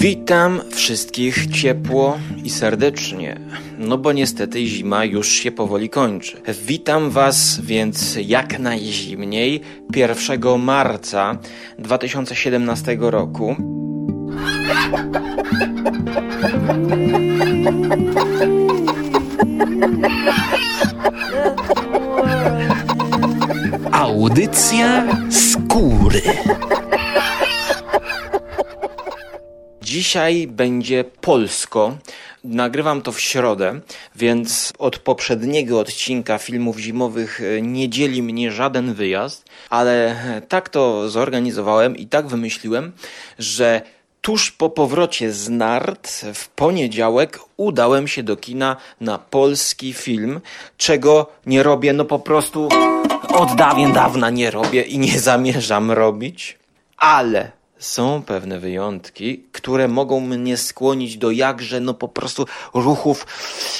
Witam wszystkich ciepło i serdecznie, no bo niestety zima już się powoli kończy. Witam Was więc jak najzimniej 1 marca 2017 roku. Audycja skóry. Dzisiaj będzie polsko. Nagrywam to w środę, więc od poprzedniego odcinka filmów zimowych e, nie dzieli mnie żaden wyjazd, ale tak to zorganizowałem i tak wymyśliłem, że tuż po powrocie z nart w poniedziałek udałem się do kina na polski film, czego nie robię, no po prostu od dawien dawna nie robię i nie zamierzam robić, ale są pewne wyjątki, które mogą mnie skłonić do jakże, no po prostu ruchów,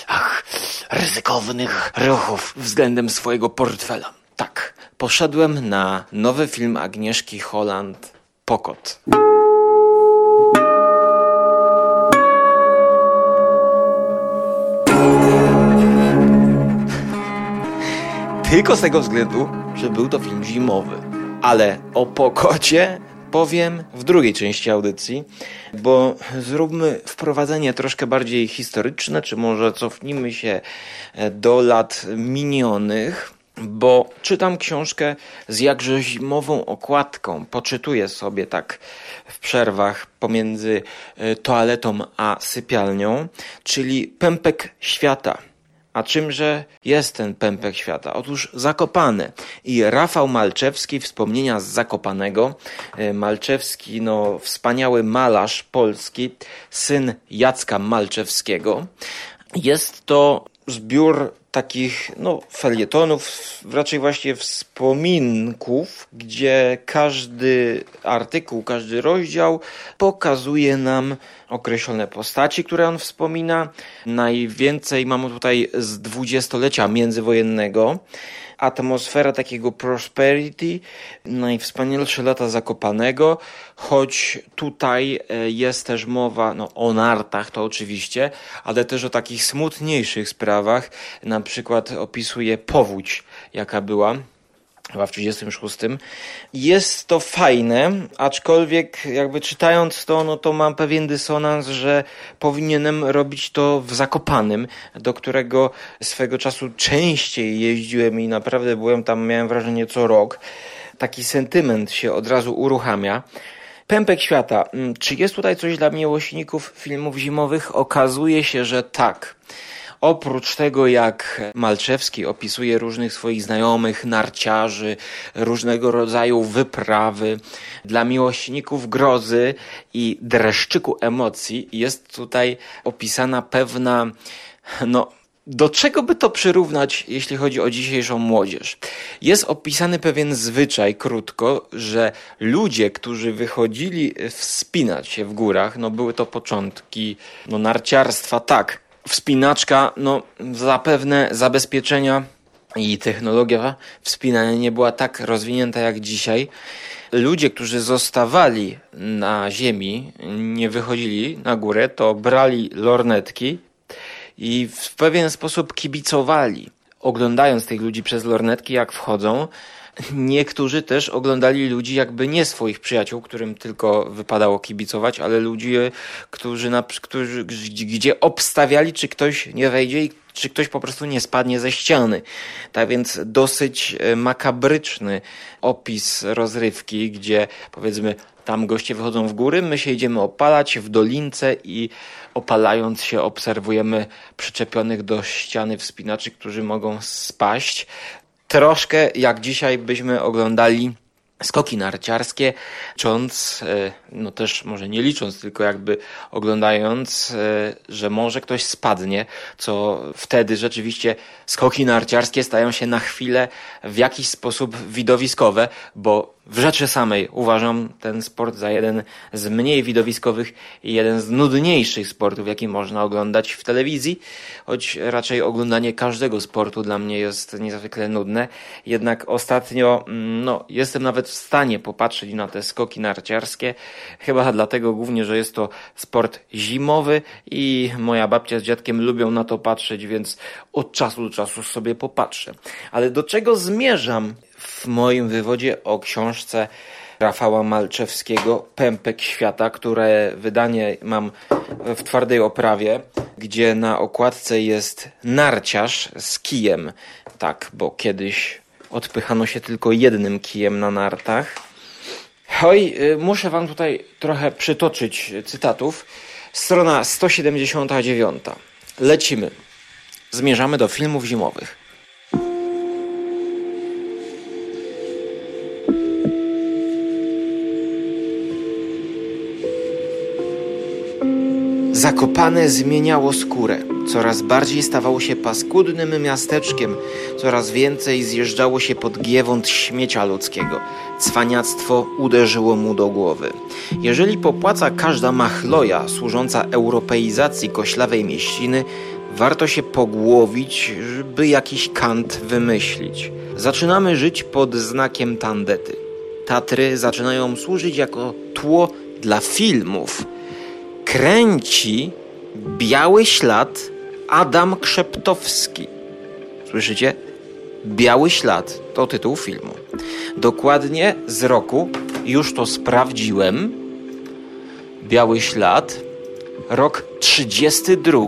ach, ryzykownych ruchów względem swojego portfela. Tak, poszedłem na nowy film Agnieszki Holland, Pokot. Tylko z tego względu, że był to film zimowy. Ale o Pokocie powiem w drugiej części audycji, bo zróbmy wprowadzenie troszkę bardziej historyczne, czy może cofnijmy się e, do lat minionych. Bo czytam książkę z jakże zimową okładką, poczytuję sobie tak w przerwach pomiędzy e, toaletą a sypialnią, czyli Pępek Świata a czymże jest ten pępek świata? Otóż Zakopane. I Rafał Malczewski, wspomnienia z Zakopanego. E, Malczewski, no, wspaniały malarz polski, syn Jacka Malczewskiego. Jest to zbiór takich no, felietonów, raczej właśnie wspominków, gdzie każdy artykuł, każdy rozdział pokazuje nam określone postaci, które on wspomina. Najwięcej mamy tutaj z dwudziestolecia międzywojennego atmosfera takiego prosperity, najwspanialsze lata Zakopanego, choć tutaj e, jest też mowa no, o nartach, to oczywiście, ale też o takich smutniejszych sprawach, na przykład opisuje powódź, jaka była chyba w 36. Jest to fajne, aczkolwiek jakby czytając to, no to mam pewien dysonans, że powinienem robić to w Zakopanym, do którego swego czasu częściej jeździłem i naprawdę byłem tam, miałem wrażenie, co rok. Taki sentyment się od razu uruchamia. Pępek świata. Mm, czy jest tutaj coś dla miłośników filmów zimowych? Okazuje się, że tak. Oprócz tego, jak Malczewski opisuje różnych swoich znajomych, narciarzy, różnego rodzaju wyprawy, dla miłośników grozy i dreszczyku emocji jest tutaj opisana pewna, no, do czego by to przyrównać, jeśli chodzi o dzisiejszą młodzież? Jest opisany pewien zwyczaj, krótko, że ludzie, którzy wychodzili wspinać się w górach, no były to początki no, narciarstwa, tak, wspinaczka, no zapewne zabezpieczenia i technologia wspinania nie była tak rozwinięta jak dzisiaj. Ludzie, którzy zostawali na ziemi, nie wychodzili na górę, to brali lornetki i w pewien sposób kibicowali, oglądając tych ludzi przez lornetki, jak wchodzą. Niektórzy też oglądali ludzi jakby nie swoich przyjaciół, którym tylko wypadało kibicować, ale ludzi, którzy, na, którzy gdzie obstawiali, czy ktoś nie wejdzie i czy ktoś po prostu nie spadnie ze ściany. Tak więc dosyć e, makabryczny opis rozrywki, gdzie powiedzmy tam goście wychodzą w góry, my się idziemy opalać w dolince i opalając się obserwujemy przyczepionych do ściany wspinaczy, którzy mogą spaść troszkę jak dzisiaj byśmy oglądali skoki narciarskie, licząc, e, no też może nie licząc, tylko jakby oglądając, e, że może ktoś spadnie, co wtedy rzeczywiście skoki narciarskie stają się na chwilę w jakiś sposób widowiskowe, bo w rzeczy samej uważam ten sport za jeden z mniej widowiskowych i jeden z nudniejszych sportów, jaki można oglądać w telewizji, choć raczej oglądanie każdego sportu dla mnie jest niezwykle nudne. Jednak ostatnio, mm, no, jestem nawet w stanie popatrzeć na te skoki narciarskie, chyba dlatego głównie, że jest to sport zimowy i moja babcia z dziadkiem lubią na to patrzeć, więc od czasu do czasu sobie popatrzę. Ale do czego zmierzam? W moim wywodzie o książce Rafała Malczewskiego Pępek Świata, które wydanie mam w twardej oprawie, gdzie na okładce jest narciarz z kijem. Tak, bo kiedyś odpychano się tylko jednym kijem na nartach. Oj, y, muszę wam tutaj trochę przytoczyć cytatów. Strona 179. Lecimy. Zmierzamy do filmów zimowych. Zakopane zmieniało skórę. Coraz bardziej stawało się paskudnym miasteczkiem, coraz więcej zjeżdżało się pod giewont śmiecia ludzkiego. Cwaniactwo uderzyło mu do głowy. Jeżeli popłaca każda machloja służąca europeizacji koślawej mieściny, warto się pogłowić, by jakiś kant wymyślić. Zaczynamy żyć pod znakiem tandety. Tatry zaczynają służyć jako tło dla filmów – kręci Biały Ślad Adam Krzeptowski. Słyszycie? Biały Ślad to tytuł filmu. Dokładnie z roku, już to sprawdziłem. Biały Ślad, rok 32.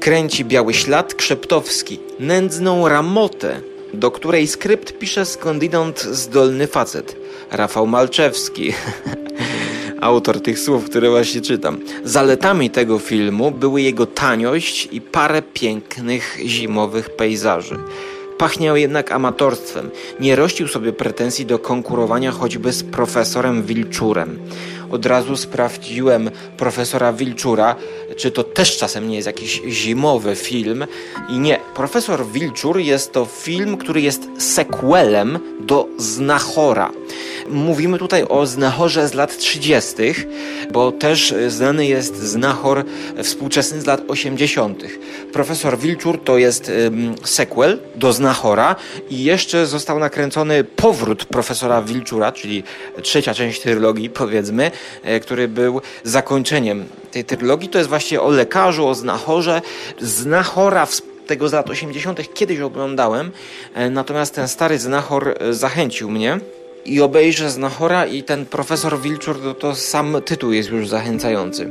Kręci Biały Ślad Krzeptowski, nędzną ramotę, do której skrypt pisze skądinąd zdolny facet. Rafał Malczewski. autor tych słów, które właśnie czytam. Zaletami tego filmu były jego taniość i parę pięknych zimowych pejzaży. Pachniał jednak amatorstwem. Nie rościł sobie pretensji do konkurowania choćby z profesorem Wilczurem. Od razu sprawdziłem profesora Wilczura, czy to też czasem nie jest jakiś zimowy film. I nie, profesor Wilczur jest to film, który jest sequelem do Znachora. Mówimy tutaj o znachorze z lat 30., bo też znany jest znachor współczesny z lat 80. Profesor Wilczur to jest sequel do znachora i jeszcze został nakręcony powrót profesora Wilczura, czyli trzecia część trylogii, powiedzmy, e, który był zakończeniem tej trylogii. To jest właśnie o lekarzu, o znachorze. Znachora tego z lat 80. kiedyś oglądałem, e, natomiast ten stary znachor e, zachęcił mnie i obejrzę Znachora i ten profesor Wilczur, to, to sam tytuł jest już zachęcający.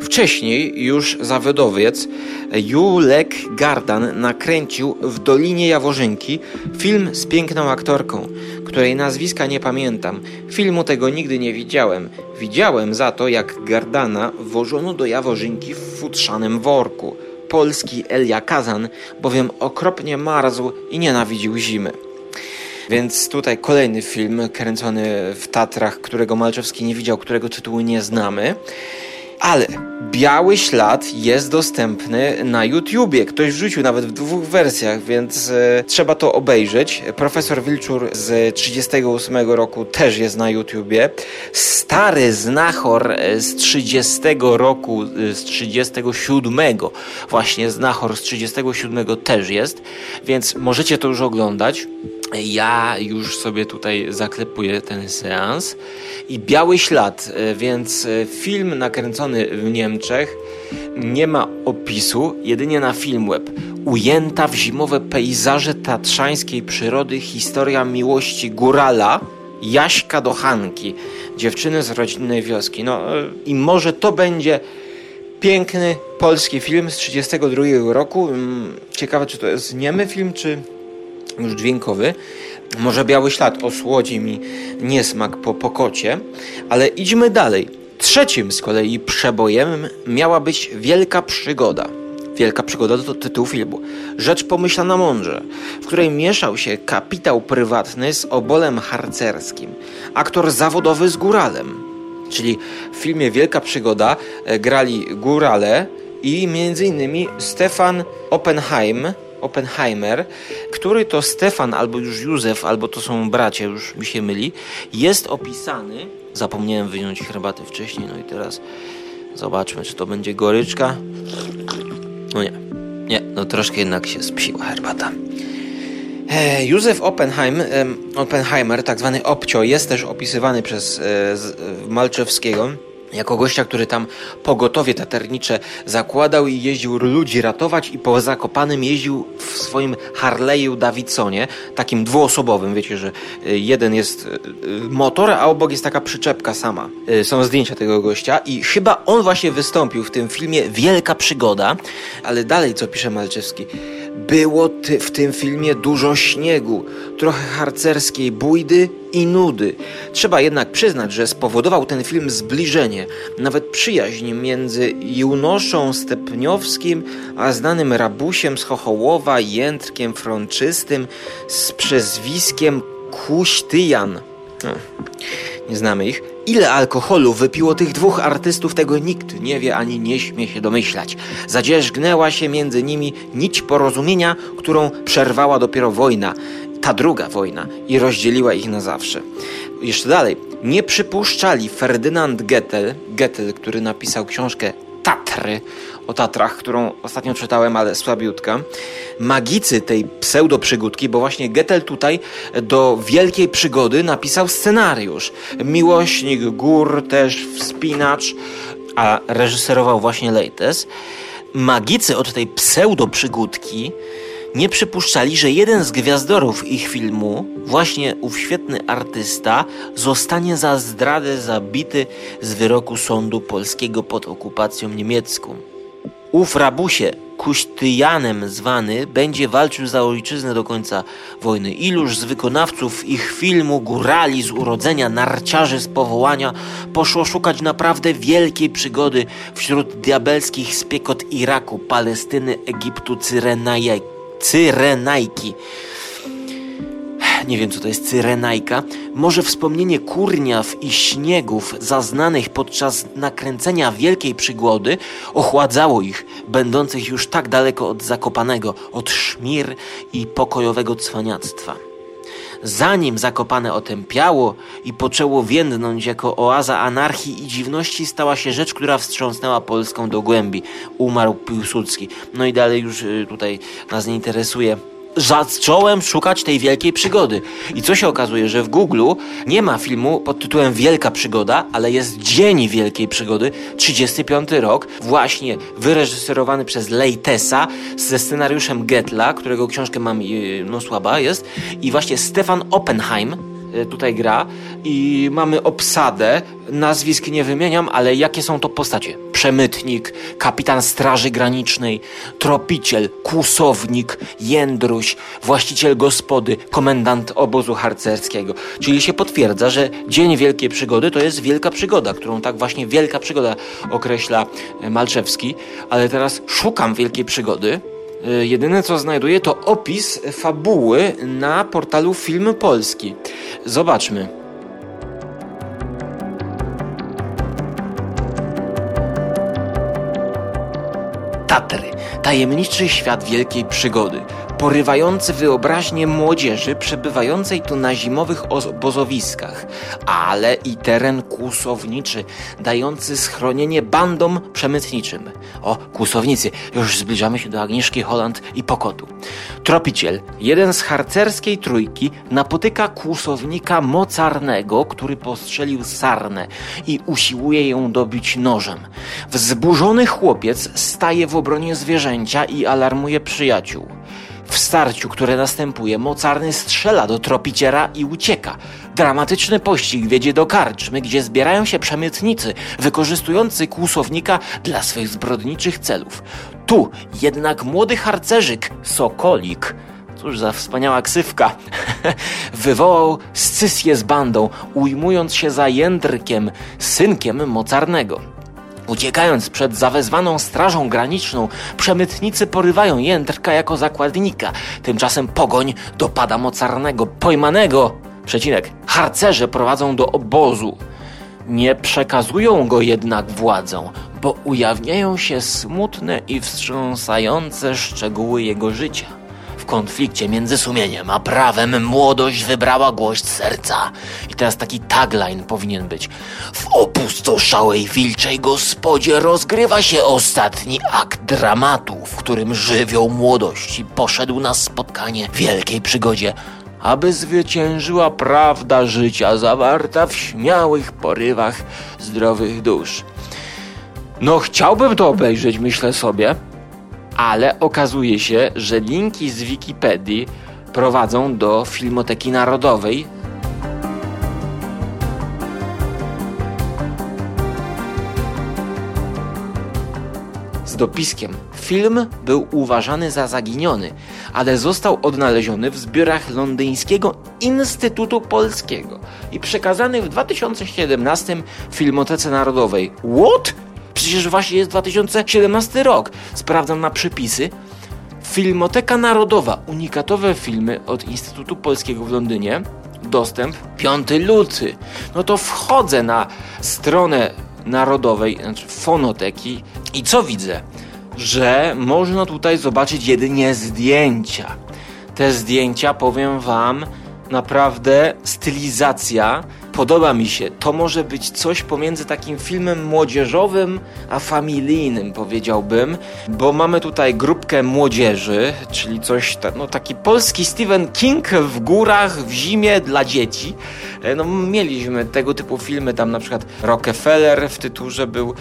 Wcześniej już zawodowiec Julek Gardan nakręcił w Dolinie Jaworzynki film z piękną aktorką, której nazwiska nie pamiętam. Filmu tego nigdy nie widziałem. Widziałem za to, jak Gardana wożono do Jaworzynki w futrzanym worku. Polski Elia Kazan bowiem okropnie marzł i nienawidził zimy. Więc tutaj kolejny film kręcony w Tatrach, którego Malczewski nie widział, którego tytułu nie znamy. Ale Biały Ślad jest dostępny na YouTubie. Ktoś wrzucił nawet w dwóch wersjach, więc e, trzeba to obejrzeć. Profesor Wilczur z 38 roku też jest na YouTubie. Stary Znachor z 30 roku, e, z 37 właśnie Znachor z 37 też jest, więc możecie to już oglądać. Ja już sobie tutaj zaklepuję ten seans. I Biały Ślad, e, więc e, film nakręcony w Niemczech nie ma opisu, jedynie na Filmweb. Ujęta w zimowe pejzaże tatrzańskiej przyrody historia miłości górala Jaśka do Hanki, dziewczyny z rodzinnej wioski. No e, i może to będzie piękny polski film z 1932 roku. Mm, ciekawe, czy to jest niemy film, czy już dźwiękowy. Może biały ślad osłodzi mi niesmak po pokocie, ale idźmy dalej. Trzecim z kolei przebojem miała być Wielka Przygoda. Wielka Przygoda to tytuł filmu. Rzecz pomyślana mądrze, w której mieszał się kapitał prywatny z obolem harcerskim, aktor zawodowy z góralem. Czyli w filmie Wielka Przygoda e, grali górale i innymi Stefan Oppenheim, Oppenheimer, który to Stefan albo już Józef, albo to są bracia, już mi się myli, jest opisany. Zapomniałem wyjąć herbaty wcześniej, no i teraz zobaczmy, czy to będzie goryczka. No nie, nie, no troszkę jednak się spsiła herbata. Józef Oppenheim, Oppenheimer, tak zwany Opcio, jest też opisywany przez e, Malczewskiego jako gościa, który tam pogotowie taternicze zakładał i jeździł ludzi ratować i po Zakopanym jeździł w swoim Harley'u Davidsonie, takim dwuosobowym, wiecie, że y, jeden jest y, y, motor, a obok jest taka przyczepka sama. Są zdjęcia tego gościa i chyba on właśnie wystąpił w tym filmie Wielka Przygoda, ale dalej co pisze Malczewski było ty w tym filmie dużo śniegu, trochę harcerskiej bójdy i nudy. Trzeba jednak przyznać, że spowodował ten film zbliżenie, nawet przyjaźń między Junoszą Stepniowskim a znanym rabusiem z Chochołowa, Jędrkiem Frączystym z przezwiskiem Kuśtyjan. No, nie znamy ich. Ile alkoholu wypiło tych dwóch artystów, tego nikt nie wie ani nie śmie się domyślać. Zadzierzgnęła się między nimi nić porozumienia, którą przerwała dopiero wojna, ta druga wojna, i rozdzieliła ich na zawsze. Jeszcze dalej. Nie przypuszczali Ferdynand Gettel, Gettel, który napisał książkę Tatry, o Tatrach, którą ostatnio czytałem, ale słabiutka. Magicy tej pseudo-przygódki, bo właśnie Gettel tutaj do Wielkiej Przygody napisał scenariusz. Miłośnik gór, też wspinacz, a reżyserował właśnie Leites. Magicy od tej pseudo-przygódki nie przypuszczali, że jeden z gwiazdorów ich filmu, właśnie ów świetny artysta, zostanie za zdradę zabity z wyroku sądu polskiego pod okupacją niemiecką. Ów rabusie, Kuśtyjanem zwany, będzie walczył za ojczyznę do końca wojny. Iluż z wykonawców ich filmu, górali z urodzenia, narciarzy z powołania, poszło szukać naprawdę wielkiej przygody wśród diabelskich spiekot Iraku, Palestyny, Egiptu, Cyrenajki nie wiem co to jest cyrenajka, może wspomnienie kurniaw i śniegów zaznanych podczas nakręcenia wielkiej przygody ochładzało ich, będących już tak daleko od zakopanego, od szmir i pokojowego cwaniactwa. Zanim Zakopane otępiało i poczęło więdnąć jako oaza anarchii i dziwności, stała się rzecz, która wstrząsnęła Polską do głębi. Umarł Piłsudski. No i dalej już y, tutaj nas nie interesuje zacząłem szukać tej wielkiej przygody. I co się okazuje, że w Google nie ma filmu pod tytułem Wielka Przygoda, ale jest Dzień Wielkiej Przygody, 35 rok, właśnie wyreżyserowany przez Leitesa ze scenariuszem Getla, którego książkę mam, y, no słaba jest, i właśnie Stefan Oppenheim, tutaj gra i mamy obsadę, nazwisk nie wymieniam, ale jakie są to postacie? przemytnik, kapitan Straży Granicznej, tropiciel, kłusownik, jędruś, właściciel gospody, komendant obozu harcerskiego. Czyli się potwierdza, że Dzień Wielkiej Przygody to jest wielka przygoda, którą tak właśnie wielka przygoda określa e, Malczewski. Ale teraz szukam wielkiej przygody. E, jedyne co znajduję to opis fabuły na portalu Film Polski. Zobaczmy. Tatry, tajemniczy świat wielkiej przygody, porywający wyobraźnię młodzieży przebywającej tu na zimowych obozowiskach, ale i teren kłusowniczy, dający schronienie bandom przemytniczym. O, kłusownicy, już zbliżamy się do Agnieszki Holland i Pokotu. Tropiciel, jeden z harcerskiej trójki, napotyka kłusownika mocarnego, który postrzelił sarnę i usiłuje ją dobić nożem. Wzburzony chłopiec staje w obronie zwierzęcia i alarmuje przyjaciół. W starciu, które następuje, mocarny strzela do tropiciera i ucieka. Dramatyczny pościg wiedzie do karczmy, gdzie zbierają się przemytnicy, wykorzystujący kłusownika dla swych zbrodniczych celów. Tu jednak młody harcerzyk, Sokolik, cóż za wspaniała ksywka, wywołał scysję z bandą, ujmując się za Jędrkiem, synkiem mocarnego. Uciekając przed zawezwaną strażą graniczną, przemytnicy porywają Jędrka jako zakładnika. Tymczasem pogoń dopada mocarnego, pojmanego. Przecinek. Harcerze prowadzą do obozu. Nie przekazują go jednak władzą, bo ujawniają się smutne i wstrząsające szczegóły jego życia. Konflikcie między sumieniem a prawem młodość wybrała głość serca. I teraz taki tagline powinien być. W opustoszałej wilczej gospodzie rozgrywa się ostatni akt dramatu, w którym żywioł młodości poszedł na spotkanie wielkiej przygodzie aby zwyciężyła prawda życia zawarta w śmiałych porywach zdrowych dusz. No, chciałbym to obejrzeć, myślę sobie, ale okazuje się, że linki z Wikipedii prowadzą do Filmoteki Narodowej. Z dopiskiem. Film był uważany za zaginiony, ale został odnaleziony w zbiorach Londyńskiego Instytutu Polskiego i przekazany w 2017 Filmotece Narodowej. What? Przecież właśnie jest 2017 rok. Sprawdzam na przepisy. Filmoteka Narodowa, unikatowe filmy od Instytutu Polskiego w Londynie. Dostęp 5 luty. No to wchodzę na stronę narodowej, znaczy fonoteki i co widzę? Że można tutaj zobaczyć jedynie zdjęcia. Te zdjęcia, powiem Wam, naprawdę stylizacja podoba mi się. To może być coś pomiędzy takim filmem młodzieżowym a familijnym, powiedziałbym, bo mamy tutaj grupkę młodzieży, czyli coś, no taki polski Stephen King w górach, w zimie dla dzieci. E, no mieliśmy tego typu filmy, tam na przykład Rockefeller w tytule był.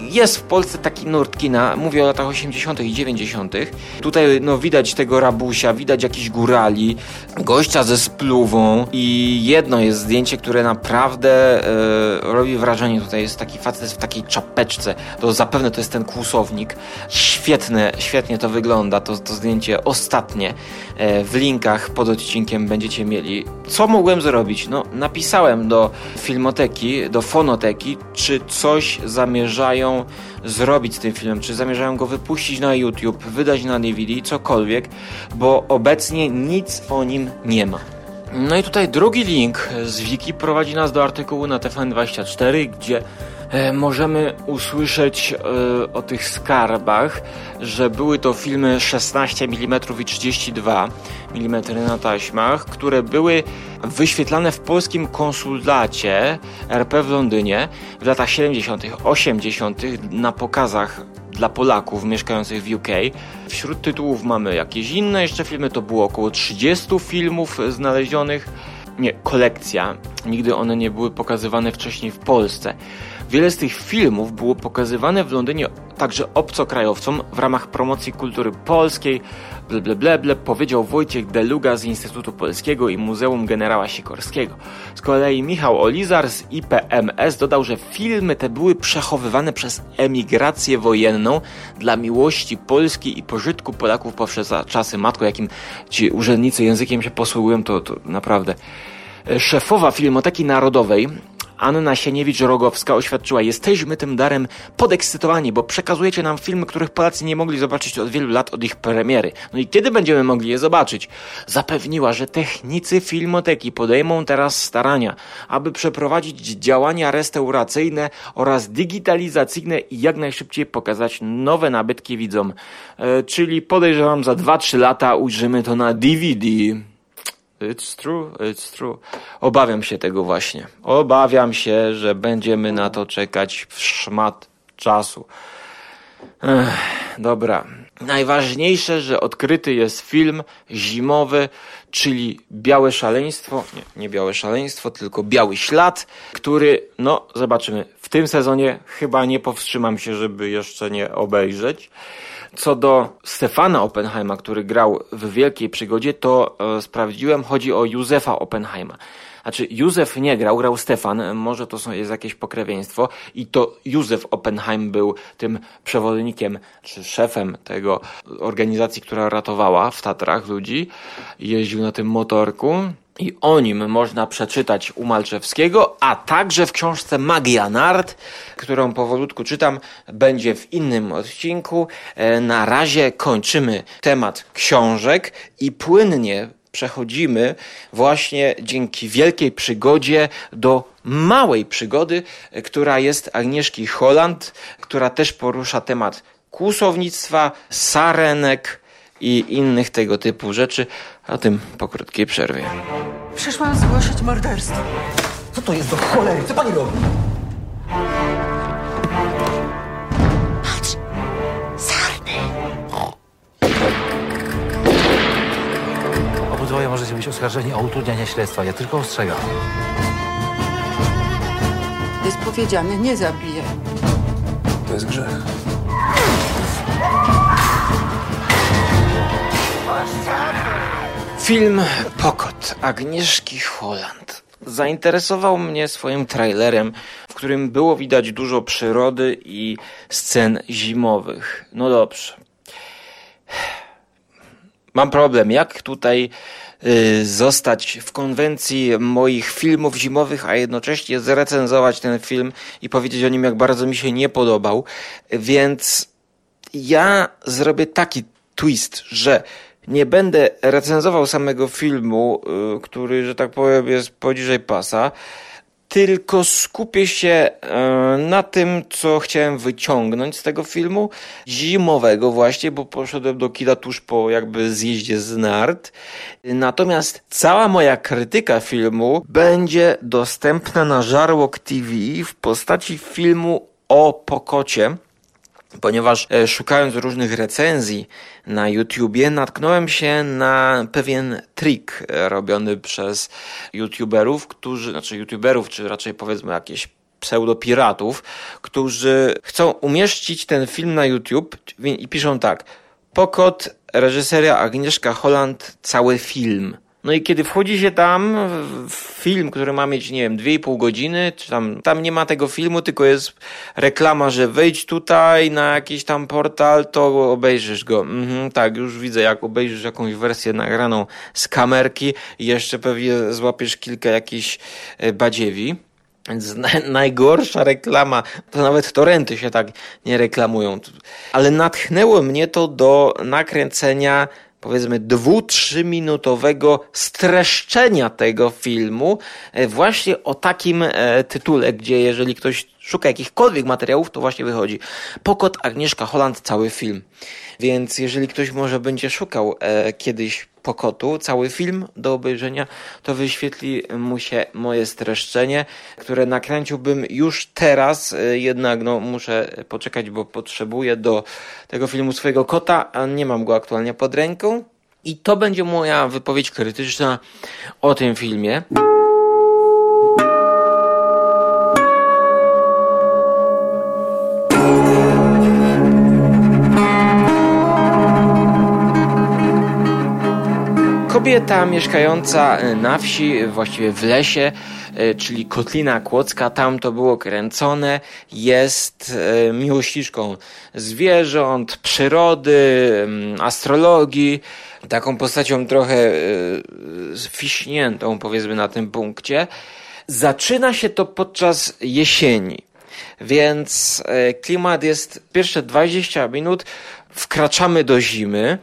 Jest w Polsce taki nurt kina, mówię o latach 80. i 90. Tutaj no widać tego rabusia, widać jakiś górali, gościa ze spluwą i jedno jest zdjęcie, które naprawdę e, robi wrażenie. Tutaj jest taki facet w takiej czapeczce. To zapewne to jest ten kłusownik. Świetne, świetnie to wygląda. To, to zdjęcie ostatnie e, w linkach pod odcinkiem będziecie mieli. Co mogłem zrobić? No, napisałem do filmoteki, do fonoteki, czy coś zamierzają zrobić z tym filmem, czy zamierzają go wypuścić na YouTube, wydać na DVD, cokolwiek, bo obecnie nic o nim nie ma. No i tutaj drugi link z wiki prowadzi nas do artykułu na TFN24, gdzie e, możemy usłyszeć e, o tych skarbach, że były to filmy 16 mm i 32 mm na taśmach, które były wyświetlane w polskim konsulacie RP w Londynie w latach 70., 80. na pokazach dla Polaków mieszkających w UK. Wśród tytułów mamy jakieś inne jeszcze filmy, to było około 30 filmów znalezionych. Nie, kolekcja. Nigdy one nie były pokazywane wcześniej w Polsce. Wiele z tych filmów było pokazywane w Londynie także obcokrajowcom w ramach promocji kultury polskiej. Ble, powiedział Wojciech Deluga z Instytutu Polskiego i Muzeum Generała Sikorskiego. Z kolei Michał Olizar z IPMS dodał, że filmy te były przechowywane przez emigrację wojenną dla miłości Polski i pożytku Polaków poprzez czasy matko, jakim ci urzędnicy językiem się posługują, to, to naprawdę szefowa Filmoteki Narodowej Anna Sieniewicz-Rogowska oświadczyła, jesteśmy tym darem podekscytowani, bo przekazujecie nam filmy, których Polacy nie mogli zobaczyć od wielu lat od ich premiery. No i kiedy będziemy mogli je zobaczyć? Zapewniła, że technicy filmoteki podejmą teraz starania, aby przeprowadzić działania restauracyjne oraz digitalizacyjne i jak najszybciej pokazać nowe nabytki widzom. E, czyli podejrzewam za 2-3 lata ujrzymy to na DVD. It's true, it's true. Obawiam się tego właśnie. Obawiam się, że będziemy na to czekać w szmat czasu. Ech, dobra. Najważniejsze, że odkryty jest film zimowy, czyli Białe Szaleństwo. Nie, nie Białe Szaleństwo, tylko Biały Ślad, który, no, zobaczymy. W tym sezonie chyba nie powstrzymam się, żeby jeszcze nie obejrzeć. Co do Stefana Oppenheima, który grał w Wielkiej Przygodzie, to e, sprawdziłem, chodzi o Józefa Oppenheima. Znaczy, Józef nie grał, grał Stefan, może to jest jakieś pokrewieństwo i to Józef Oppenheim był tym przewodnikiem, czy szefem tego organizacji, która ratowała w Tatrach ludzi. Jeździł na tym motorku. I o nim można przeczytać u Malczewskiego, a także w książce Magia Nart, którą powolutku czytam, będzie w innym odcinku. E, na razie kończymy temat książek i płynnie przechodzimy właśnie dzięki wielkiej przygodzie do małej przygody, która jest Agnieszki Holland, która też porusza temat kłusownictwa, sarenek, i innych tego typu rzeczy, a tym po krótkiej przerwie. Przyszłam zgłosić morderstwo. Co to jest do cholery? Co pani robi? Obydwoje możecie być oskarżeni o utrudnianie śledztwa. Ja tylko ostrzegam. Jest powiedziane, nie zabijaj. To jest grzech. Film Pokot Agnieszki Holland zainteresował mnie swoim trailerem, w którym było widać dużo przyrody i scen zimowych. No dobrze. Mam problem, jak tutaj y, zostać w konwencji moich filmów zimowych, a jednocześnie zrecenzować ten film i powiedzieć o nim, jak bardzo mi się nie podobał. Więc ja zrobię taki twist, że nie będę recenzował samego filmu, y, który, że tak powiem, jest poniżej pasa, tylko skupię się y, na tym, co chciałem wyciągnąć z tego filmu zimowego właśnie, bo poszedłem do kina tuż po jakby zjeździe z nart. Natomiast cała moja krytyka filmu będzie dostępna na Żarłok TV w postaci filmu o Pokocie ponieważ e, szukając różnych recenzji na YouTubie, natknąłem się na pewien trik e, robiony przez YouTuberów, którzy, znaczy YouTuberów, czy raczej powiedzmy jakieś pseudopiratów, którzy chcą umieścić ten film na YouTube i piszą tak: Pokot, reżyseria Agnieszka Holland, cały film. No i kiedy wchodzi się tam film, który ma mieć, nie wiem, 2,5 godziny, czy tam, tam nie ma tego filmu, tylko jest reklama, że wejdź tutaj na jakiś tam portal, to obejrzysz go. Mhm, tak, już widzę, jak obejrzysz jakąś wersję nagraną z kamerki jeszcze pewnie złapiesz kilka jakichś e, badziewi. Więc najgorsza reklama, to nawet torenty się tak nie reklamują. Ale natchnęło mnie to do nakręcenia powiedzmy dwu, trzyminutowego streszczenia tego filmu e, właśnie o takim e, tytule, gdzie jeżeli ktoś szuka jakichkolwiek materiałów, to właśnie wychodzi Pokot Agnieszka Holland, cały film. Więc jeżeli ktoś może będzie szukał e, kiedyś Pokotu, cały film do obejrzenia, to wyświetli mu się moje streszczenie, które nakręciłbym już teraz, e, jednak no, muszę poczekać, bo potrzebuję do tego filmu swojego kota, a nie mam go aktualnie pod ręką. I to będzie moja wypowiedź krytyczna o tym filmie. Kobieta mieszkająca na wsi, właściwie w lesie, e, czyli Kotlina Kłodzka, tam to było kręcone, jest e, miłośniczką zwierząt, przyrody, mm, astrologii, taką postacią trochę fiśniętą powiedzmy na tym punkcie. Zaczyna się to podczas jesieni. Więc klimat jest pierwsze 20 minut wkraczamy do zimy.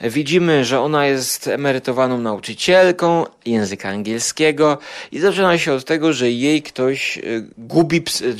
Widzimy, że ona jest emerytowaną nauczycielką języka angielskiego i zaczyna się od tego, że jej ktoś y, gubi psy.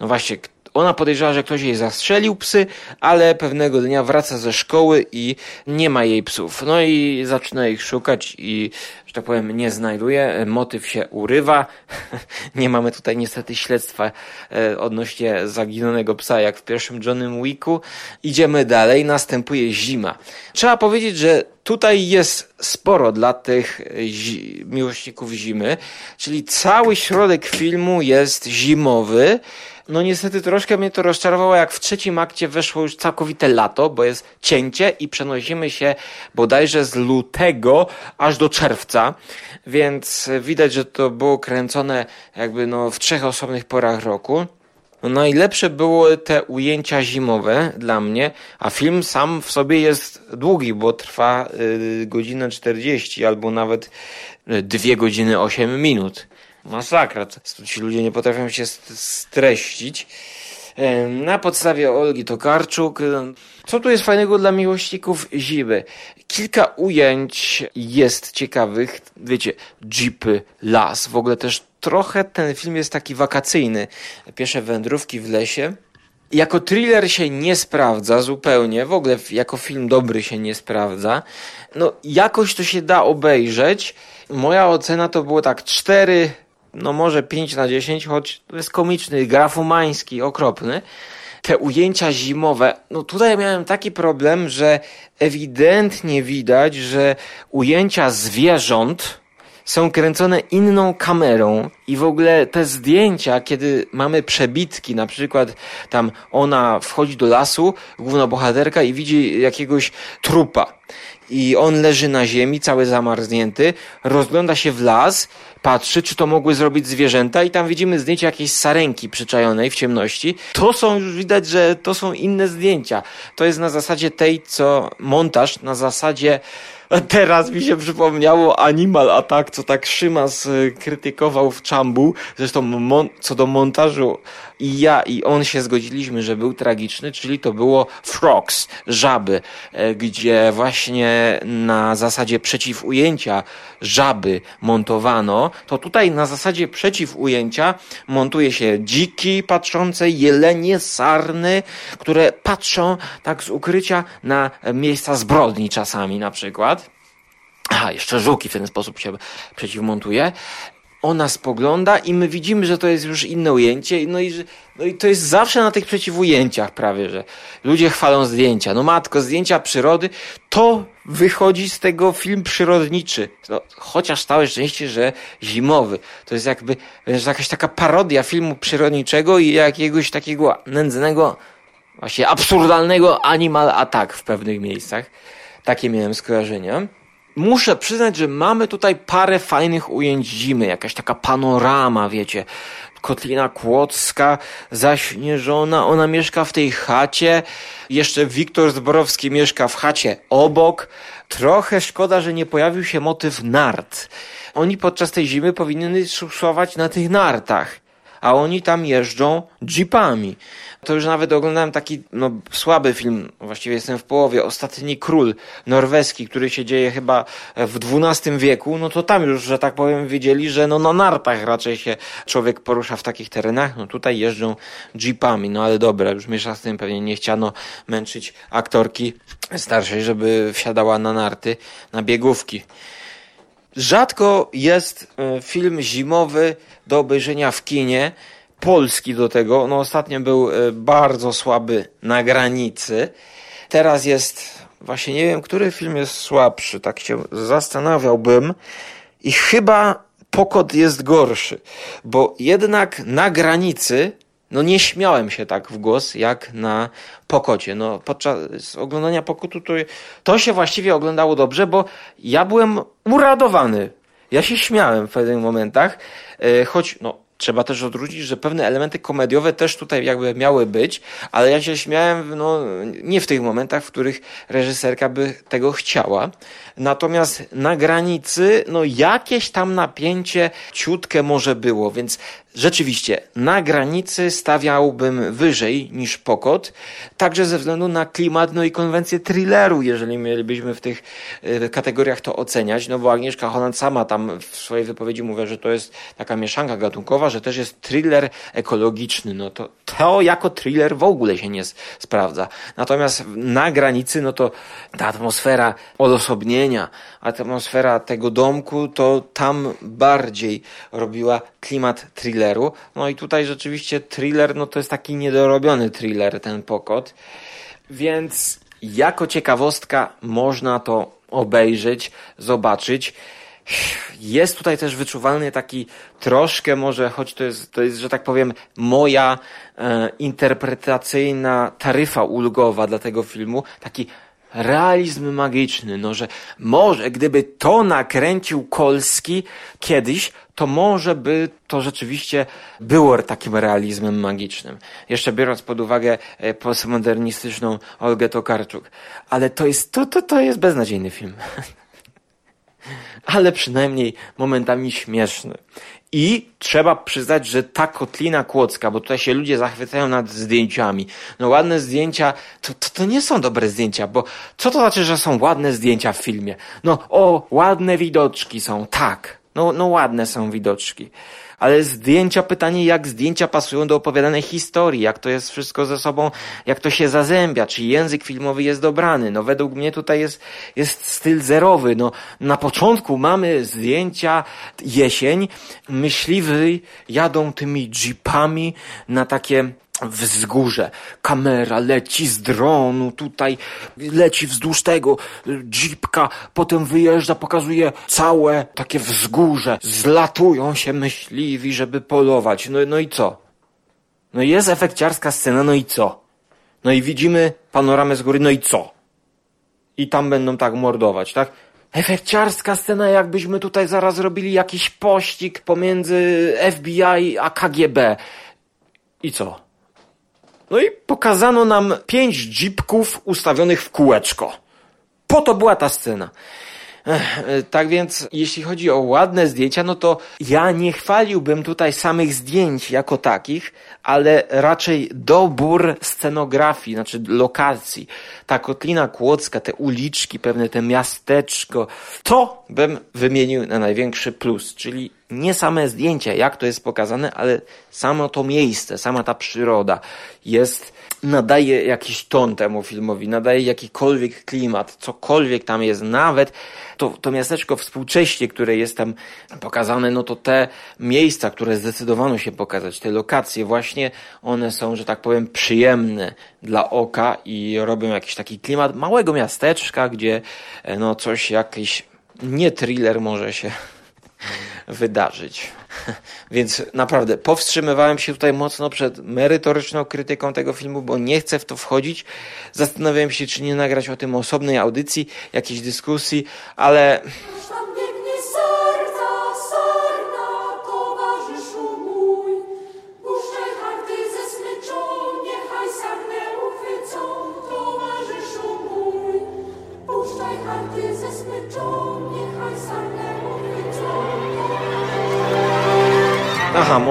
No właśnie, ona podejrzewała, że ktoś jej zastrzelił psy, ale pewnego dnia wraca ze szkoły i nie ma jej psów. No i zaczyna ich szukać i, że tak powiem, nie znajduje. Motyw się urywa. nie mamy tutaj niestety śledztwa e, odnośnie zaginionego psa, jak w pierwszym Johnnym Wicku. Idziemy dalej. Następuje zima. Trzeba powiedzieć, że tutaj jest sporo dla tych zi miłośników zimy, czyli cały środek filmu jest zimowy. No niestety troszkę mnie to rozczarowało, jak w trzecim akcie weszło już całkowite lato, bo jest cięcie i przenosimy się bodajże z lutego aż do czerwca, więc widać, że to było kręcone jakby no w trzech osobnych porach roku. No najlepsze były te ujęcia zimowe dla mnie, a film sam w sobie jest długi, bo trwa y, godzinę 40 albo nawet y, 2 godziny 8 minut. Masakra. Ci ludzie nie potrafią się streścić. Na podstawie Olgi Tokarczuk. Co tu jest fajnego dla miłośników zimy? Kilka ujęć jest ciekawych. Wiecie, jeepy, las. W ogóle też trochę ten film jest taki wakacyjny. Pierwsze wędrówki w lesie. Jako thriller się nie sprawdza zupełnie, w ogóle jako film dobry się nie sprawdza. No, jakoś to się da obejrzeć. Moja ocena to było tak 4, no może 5 na 10, choć to jest komiczny, grafomański, okropny. Te ujęcia zimowe, no tutaj miałem taki problem, że ewidentnie widać, że ujęcia zwierząt, są kręcone inną kamerą i w ogóle te zdjęcia, kiedy mamy przebitki, na przykład tam ona wchodzi do lasu, główna bohaterka i widzi jakiegoś trupa i on leży na ziemi, cały zamarznięty, rozgląda się w las, patrzy, czy to mogły zrobić zwierzęta i tam widzimy zdjęcie jakiejś sarenki przyczajonej w ciemności. To są już widać, że to są inne zdjęcia. To jest na zasadzie tej, co montaż, na zasadzie Teraz mi się przypomniało Animal Attack, co tak Szymas y, krytykował w Czambu. Zresztą co do montażu i ja i on się zgodziliśmy, że był tragiczny, czyli to było Frogs, żaby, e, gdzie właśnie na zasadzie przeciwujęcia żaby montowano, to tutaj na zasadzie przeciwujęcia montuje się dziki patrzące, jelenie, sarny, które patrzą tak z ukrycia na miejsca zbrodni czasami na przykład. A, jeszcze żółki w ten sposób się przeciwmontuje ona spogląda i my widzimy, że to jest już inne ujęcie, no i, no i to jest zawsze na tych przeciwujęciach prawie, że ludzie chwalą zdjęcia. No matko, zdjęcia przyrody, to wychodzi z tego film przyrodniczy. No, chociaż całe szczęście, że zimowy. To jest jakby że jakaś taka parodia filmu przyrodniczego i jakiegoś takiego nędznego, właśnie absurdalnego animal attack w pewnych miejscach. Takie miałem skojarzenia muszę przyznać, że mamy tutaj parę fajnych ujęć zimy, jakaś taka panorama, wiecie. Kotlina Kłodzka, zaśnieżona, ona mieszka w tej chacie. Jeszcze Wiktor Zborowski mieszka w chacie obok. Trochę szkoda, że nie pojawił się motyw nart. Oni podczas tej zimy powinny szuszować na tych nartach, a oni tam jeżdżą jeepami. To już nawet oglądałem taki no, słaby film, właściwie jestem w połowie, Ostatni Król norweski, który się dzieje chyba w XII wieku, no to tam już, że tak powiem, wiedzieli, że no na nartach raczej się człowiek porusza w takich terenach, no tutaj jeżdżą jeepami, no ale dobra, już miesza z tym pewnie nie chciano męczyć aktorki starszej, żeby wsiadała na narty, na biegówki. Rzadko jest e, film zimowy do obejrzenia w kinie, polski do tego. No ostatnio był e, bardzo słaby na granicy. Teraz jest, właśnie nie wiem, który film jest słabszy, tak się zastanawiałbym. I chyba Pokot jest gorszy, bo jednak na granicy no nie śmiałem się tak w głos jak na Pokocie. No podczas oglądania Pokotu to, to się właściwie oglądało dobrze, bo ja byłem uradowany. Ja się śmiałem w pewnych momentach, e, choć no trzeba też odwrócić, że pewne elementy komediowe też tutaj jakby miały być, ale ja się śmiałem no, nie w tych momentach, w których reżyserka by tego chciała. Natomiast na granicy, no jakieś tam napięcie ciutkę może było, więc rzeczywiście na granicy stawiałbym wyżej niż Pokot, także ze względu na klimat, no i konwencję thrilleru, jeżeli mielibyśmy w tych y, kategoriach to oceniać, no bo Agnieszka Holland sama tam w swojej wypowiedzi mówi, że to jest taka mieszanka gatunkowa, że też jest thriller ekologiczny, no to to jako thriller w ogóle się nie sprawdza. Natomiast na granicy, no to ta atmosfera odosobnienia, atmosfera tego domku, to tam bardziej robiła klimat thrilleru. No i tutaj rzeczywiście thriller, no to jest taki niedorobiony thriller, ten pokot. Więc jako ciekawostka można to obejrzeć, zobaczyć. Jest tutaj też wyczuwalny taki troszkę może, choć to jest, to jest że tak powiem, moja e, interpretacyjna taryfa ulgowa dla tego filmu, taki realizm magiczny, no że może gdyby to nakręcił Kolski kiedyś, to może by to rzeczywiście było takim realizmem magicznym. Jeszcze biorąc pod uwagę e, postmodernistyczną Olgę Tokarczuk. Ale to jest, to, to, to jest beznadziejny film. Ale przynajmniej momentami śmieszny. I trzeba przyznać, że ta kotlina kłodzka, bo tutaj się ludzie zachwycają nad zdjęciami. No ładne zdjęcia, to, to, to nie są dobre zdjęcia, bo co to znaczy, że są ładne zdjęcia w filmie? No, o, ładne widoczki są, tak. No, no ładne są widoczki Ale zdjęcia, pytanie, jak zdjęcia pasują do opowiadanej historii, jak to jest wszystko ze sobą, jak to się zazębia, czy język filmowy jest dobrany. No według mnie tutaj jest, jest styl zerowy. No na początku mamy zdjęcia, jesień, myśliwy jadą tymi jeepami na takie wzgórze. Kamera leci z dronu, tutaj leci wzdłuż tego jeepka, potem wyjeżdża, pokazuje całe takie wzgórze. Zlatują się myśliwi, żeby polować. No, no i co? No jest efekciarska scena, no i co? No i widzimy panoramę z góry, no i co? I tam będą tak mordować, tak? Efekciarska scena, jakbyśmy tutaj zaraz robili jakiś pościg pomiędzy FBI a KGB. I co? No i pokazano nam pięć jeepków ustawionych w kółeczko. Po to była ta scena. E, tak więc, jeśli chodzi o ładne zdjęcia, no to ja nie chwaliłbym tutaj samych zdjęć jako takich, ale raczej dobór scenografii, znaczy lokacji. Ta Kotlina Kłodzka, te uliczki, pewne te miasteczko, to bym wymienił na największy plus, czyli nie same zdjęcia, jak to jest pokazane, ale samo to miejsce, sama ta przyroda jest, nadaje jakiś ton temu filmowi, nadaje jakikolwiek klimat, cokolwiek tam jest, nawet to, to miasteczko współcześnie, które jest tam pokazane, no to te miejsca, które zdecydowano się pokazać, te lokacje właśnie, one są, że tak powiem, przyjemne dla oka i robią jakiś taki klimat małego miasteczka, gdzie e, no coś, jakiś nie thriller może się wydarzyć. Więc naprawdę powstrzymywałem się tutaj mocno przed merytoryczną krytyką tego filmu, bo nie chcę w to wchodzić. Zastanawiałem się, czy nie nagrać o tym osobnej audycji, jakiejś dyskusji, ale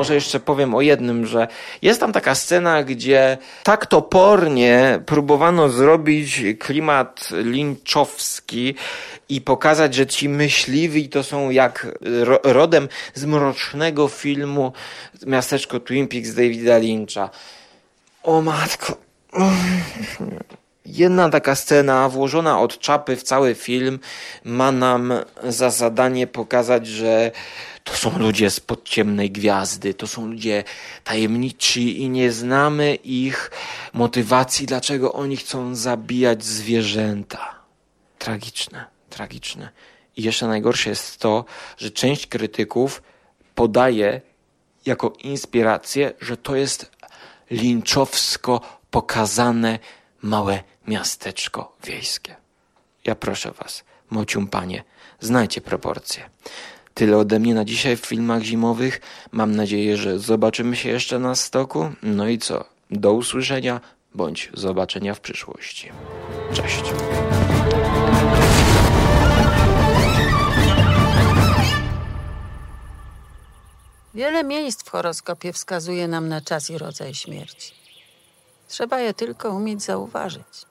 może jeszcze powiem o jednym, że jest tam taka scena, gdzie tak topornie próbowano zrobić klimat linczowski i pokazać, że ci myśliwi to są jak ro rodem z mrocznego filmu Miasteczko Twin Peaks Davida Lyncha. O matko. Jedna taka scena włożona od czapy w cały film ma nam za zadanie pokazać, że to są ludzie spod ciemnej gwiazdy, to są ludzie tajemniczy i nie znamy ich motywacji, dlaczego oni chcą zabijać zwierzęta. Tragiczne, tragiczne. I jeszcze najgorsze jest to, że część krytyków podaje jako inspirację, że to jest linczowsko pokazane małe miasteczko wiejskie. Ja proszę was, mocium panie, znajcie proporcje. Tyle ode mnie na dzisiaj w filmach zimowych. Mam nadzieję, że zobaczymy się jeszcze na stoku. No i co? Do usłyszenia bądź zobaczenia w przyszłości. Cześć. Wiele miejsc w horoskopie wskazuje nam na czas i rodzaj śmierci. Trzeba je tylko umieć zauważyć.